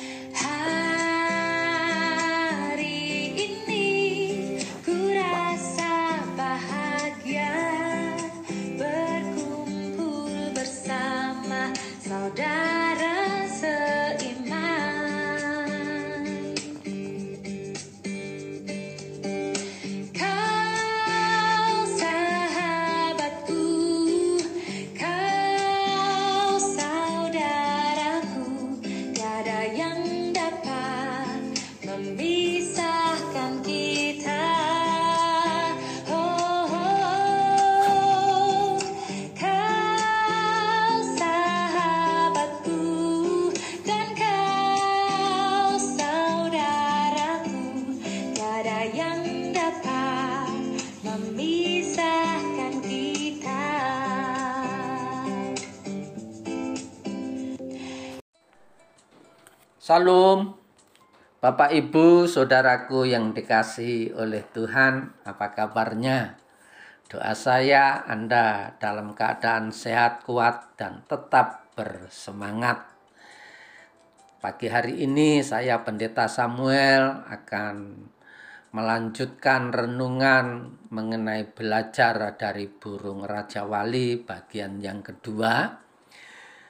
How Salam, Bapak Ibu, saudaraku yang dikasihi oleh Tuhan, apa kabarnya? Doa saya Anda dalam keadaan sehat, kuat, dan tetap bersemangat. Pagi hari ini saya Pendeta Samuel akan melanjutkan renungan mengenai belajar dari burung Raja Wali bagian yang kedua.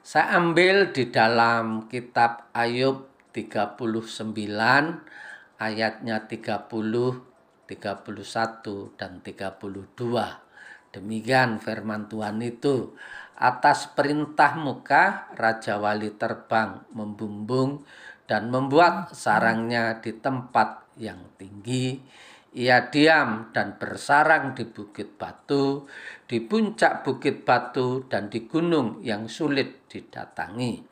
Saya ambil di dalam kitab Ayub 39 ayatnya 30, 31 dan 32. Demikian firman Tuhan itu. Atas perintah muka Raja Wali terbang membumbung dan membuat sarangnya di tempat yang tinggi. Ia diam dan bersarang di bukit batu, di puncak bukit batu, dan di gunung yang sulit didatangi.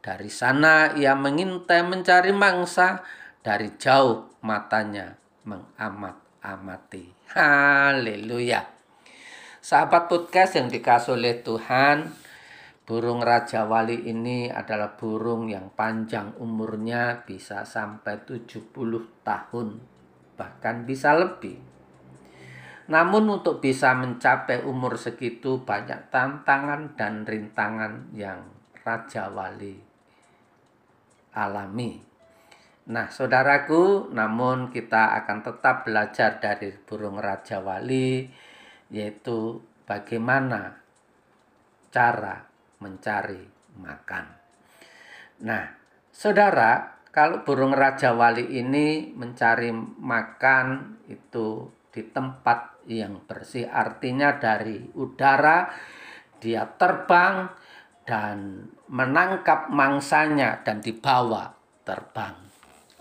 Dari sana ia mengintai mencari mangsa, dari jauh matanya mengamat-amati. Haleluya. Sahabat podcast yang dikasih oleh Tuhan, burung Raja Wali ini adalah burung yang panjang umurnya bisa sampai 70 tahun, bahkan bisa lebih. Namun untuk bisa mencapai umur segitu banyak tantangan dan rintangan yang Raja Wali alami. Nah, saudaraku, namun kita akan tetap belajar dari burung Raja Wali, yaitu bagaimana cara mencari makan. Nah, saudara, kalau burung Raja Wali ini mencari makan itu di tempat yang bersih, artinya dari udara dia terbang dan menangkap mangsanya dan dibawa terbang.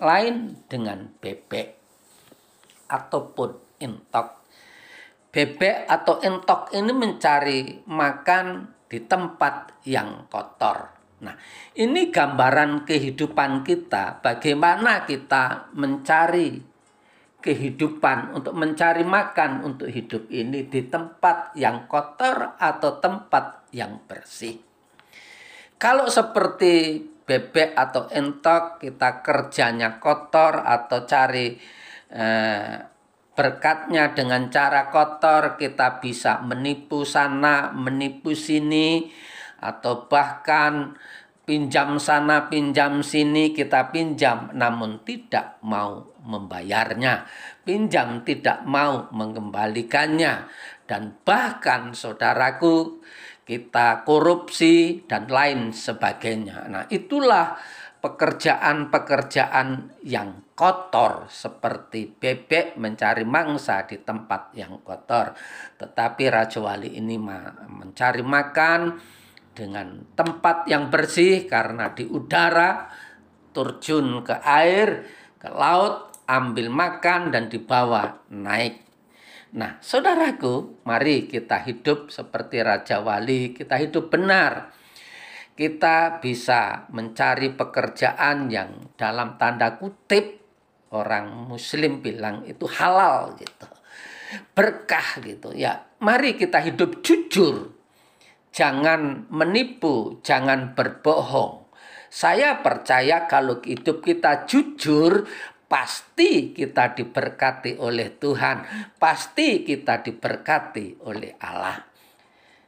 Lain dengan bebek ataupun entok. Bebek atau entok ini mencari makan di tempat yang kotor. Nah, ini gambaran kehidupan kita, bagaimana kita mencari kehidupan untuk mencari makan untuk hidup ini di tempat yang kotor atau tempat yang bersih. Kalau seperti bebek atau entok kita kerjanya kotor atau cari eh, berkatnya dengan cara kotor kita bisa menipu sana, menipu sini atau bahkan pinjam sana, pinjam sini kita pinjam namun tidak mau membayarnya. Pinjam tidak mau mengembalikannya dan bahkan saudaraku kita korupsi dan lain sebagainya. Nah, itulah pekerjaan-pekerjaan yang kotor seperti bebek mencari mangsa di tempat yang kotor. Tetapi Raja Wali ini mencari makan dengan tempat yang bersih karena di udara terjun ke air, ke laut, ambil makan dan dibawa naik. Nah, saudaraku, mari kita hidup seperti Raja Wali, kita hidup benar kita bisa mencari pekerjaan yang dalam tanda kutip orang muslim bilang itu halal gitu. Berkah gitu ya. Mari kita hidup jujur. Jangan menipu, jangan berbohong. Saya percaya kalau hidup kita jujur, pasti kita diberkati oleh Tuhan, pasti kita diberkati oleh Allah.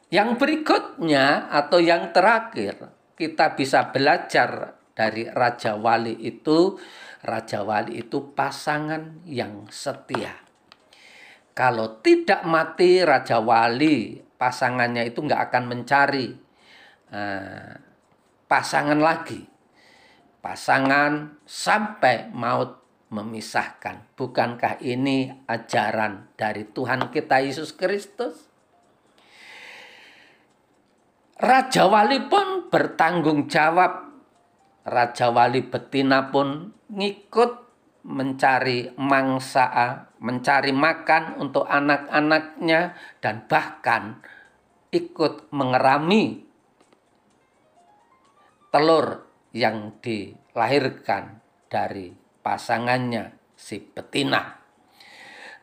Yang berikutnya atau yang terakhir, kita bisa belajar dari Raja Wali itu, Raja Wali itu pasangan yang setia. Kalau tidak mati Raja Wali, pasangannya itu nggak akan mencari uh, pasangan lagi. Pasangan sampai maut memisahkan. Bukankah ini ajaran dari Tuhan kita Yesus Kristus? Raja Wali pun bertanggung jawab. Raja Wali betina pun ngikut mencari mangsa, mencari makan untuk anak-anaknya dan bahkan ikut mengerami telur yang dilahirkan dari pasangannya si betina.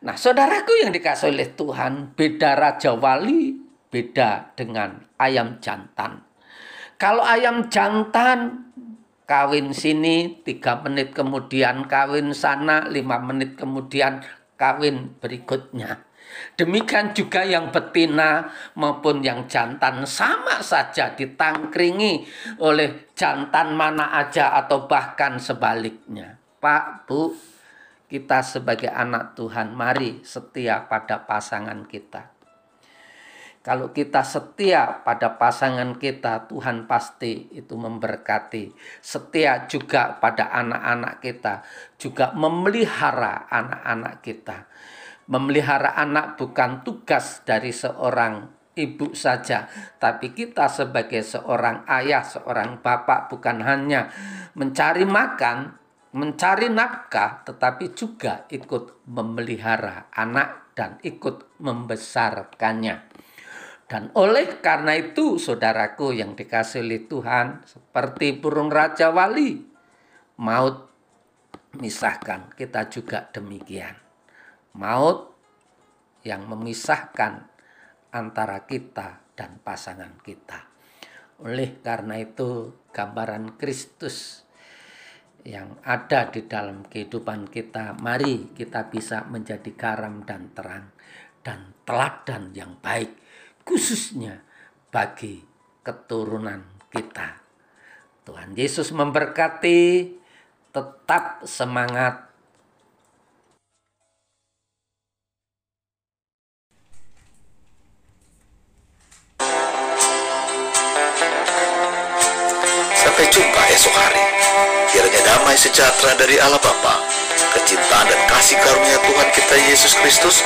Nah, saudaraku yang dikasih oleh Tuhan, beda Raja Wali, beda dengan ayam jantan. Kalau ayam jantan kawin sini, tiga menit kemudian kawin sana, lima menit kemudian kawin berikutnya. Demikian juga yang betina maupun yang jantan sama saja ditangkringi oleh jantan mana aja atau bahkan sebaliknya. Pak, Bu, kita sebagai anak Tuhan, mari setia pada pasangan kita. Kalau kita setia pada pasangan kita, Tuhan pasti itu memberkati. Setia juga pada anak-anak kita, juga memelihara anak-anak kita. Memelihara anak bukan tugas dari seorang ibu saja, tapi kita sebagai seorang ayah, seorang bapak bukan hanya mencari makan, mencari nafkah tetapi juga ikut memelihara anak dan ikut membesarkannya. Dan oleh karena itu saudaraku yang dikasih oleh Tuhan seperti burung raja wali maut misahkan kita juga demikian. Maut yang memisahkan antara kita dan pasangan kita. Oleh karena itu gambaran Kristus yang ada di dalam kehidupan kita. Mari kita bisa menjadi garam dan terang dan teladan yang baik khususnya bagi keturunan kita. Tuhan Yesus memberkati, tetap semangat Sampai jumpa esok hari. Kiranya damai sejahtera dari Allah Bapa, kecintaan dan kasih karunia Tuhan kita Yesus Kristus,